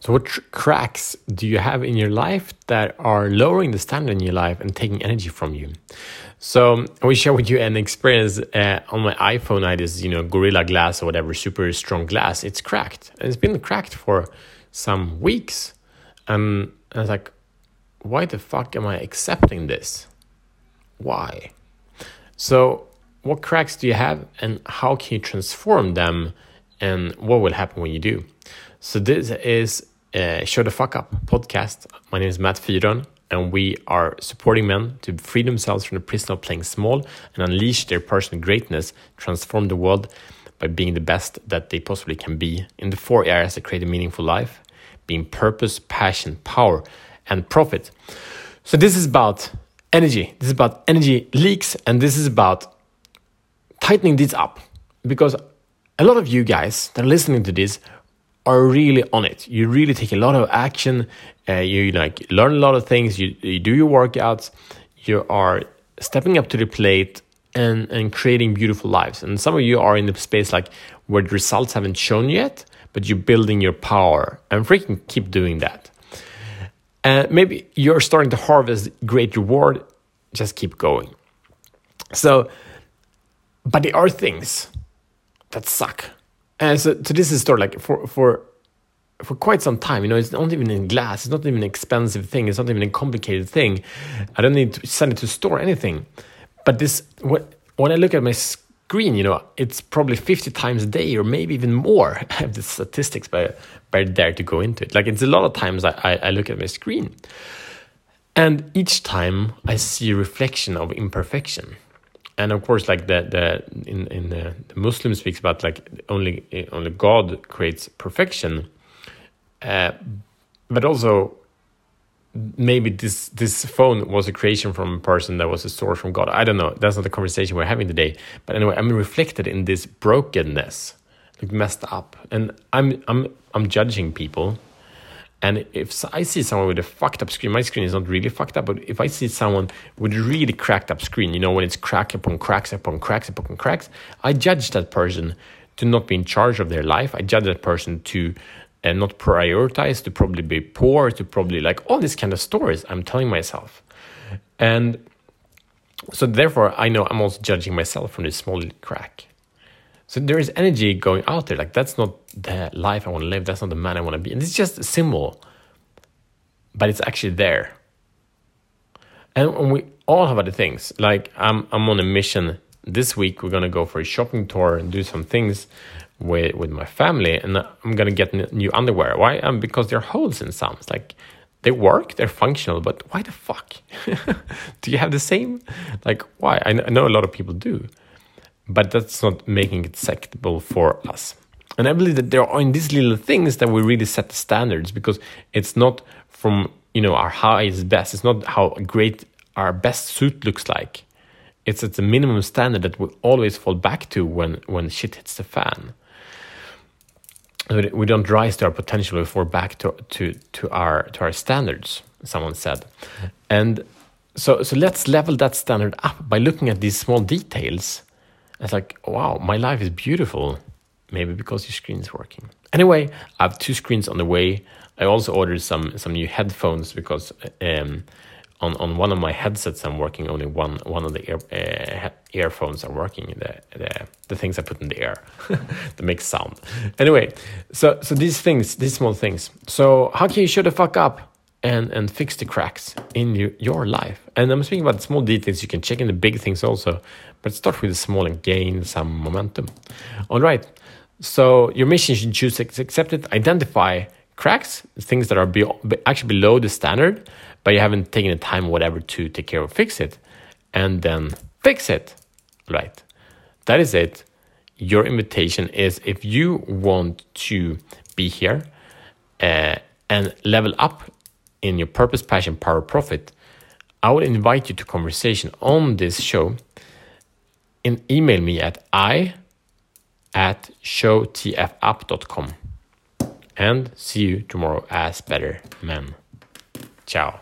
So, what cracks do you have in your life that are lowering the standard in your life and taking energy from you? So, I will share with you an experience uh, on my iPhone. I this, you know, Gorilla Glass or whatever, super strong glass. It's cracked. And it's been cracked for some weeks. And I was like, why the fuck am I accepting this? Why? So, what cracks do you have, and how can you transform them, and what will happen when you do? So, this is uh, Show the Fuck Up podcast. My name is Matt Fyron, and we are supporting men to free themselves from the prison of playing small and unleash their personal greatness, transform the world by being the best that they possibly can be in the four areas that create a meaningful life being purpose, passion, power, and profit. So, this is about energy. This is about energy leaks, and this is about tightening this up because a lot of you guys that are listening to this are really on it. You really take a lot of action. Uh, you like learn a lot of things. You, you do your workouts. You are stepping up to the plate and and creating beautiful lives. And some of you are in the space like where the results haven't shown yet, but you're building your power and freaking keep doing that. And maybe you're starting to harvest great reward. Just keep going. So, but there are things that suck and so, so this is story like for for for quite some time. You know, it's not even in glass. It's not even an expensive thing. It's not even a complicated thing. I don't need to send it to store anything. But this what when I look at my screen, you know, it's probably 50 times a day or maybe even more. I have the statistics, but but dare to go into it. Like it's a lot of times I, I, I look at my screen. And each time I see a reflection of imperfection and of course like the the in in the, the muslim speaks about like only only god creates perfection. Uh, but also maybe this this phone was a creation from a person that was a source from god. I don't know. That's not the conversation we're having today. But anyway i'm reflected in this brokenness like messed up. And i'm i'm i'm judging people and if I see someone with a fucked up screen, my screen is not really fucked up, but if I see someone with a really cracked up screen, you know, when it's crack upon cracks upon cracks upon cracks, I judge that person to not be in charge of their life. I judge that person to uh, not prioritize, to probably be poor, to probably like all these kind of stories I'm telling myself. And so therefore, I know I'm also judging myself from this small crack. So there is energy going out there. Like that's not the life I want to live. That's not the man I want to be. And it's just a symbol, but it's actually there. And we all have other things. Like I'm, I'm on a mission this week. We're gonna go for a shopping tour and do some things with with my family, and I'm gonna get new underwear. Why? Um, because there are holes in some. It's like they work, they're functional, but why the fuck? do you have the same? Like why? I know a lot of people do but that's not making it acceptable for us. And I believe that there are in these little things that we really set the standards because it's not from you know our highest best. It's not how great our best suit looks like. It's at the minimum standard that we always fall back to when when shit hits the fan. We don't rise to our potential; we fall back to to to our to our standards. Someone said, and so so let's level that standard up by looking at these small details it's like, wow, my life is beautiful. Maybe because your screen is working. Anyway, I have two screens on the way. I also ordered some some new headphones because um, on on one of my headsets I'm working. Only one one of the ear, uh, earphones are working. The, the the things I put in the air that make sound. Anyway, so so these things, these small things. So how can you shut the fuck up? And and fix the cracks in your, your life. And I'm speaking about small details. You can check in the big things also, but start with the small and gain some momentum. All right. So your mission should choose accept it, identify cracks, things that are be, actually below the standard, but you haven't taken the time, whatever, to take care of, fix it, and then fix it. Right. That is it. Your invitation is if you want to be here uh, and level up in your purpose, passion, power, profit, I would invite you to conversation on this show and email me at i at showtfapp.com. And see you tomorrow as better men. Ciao.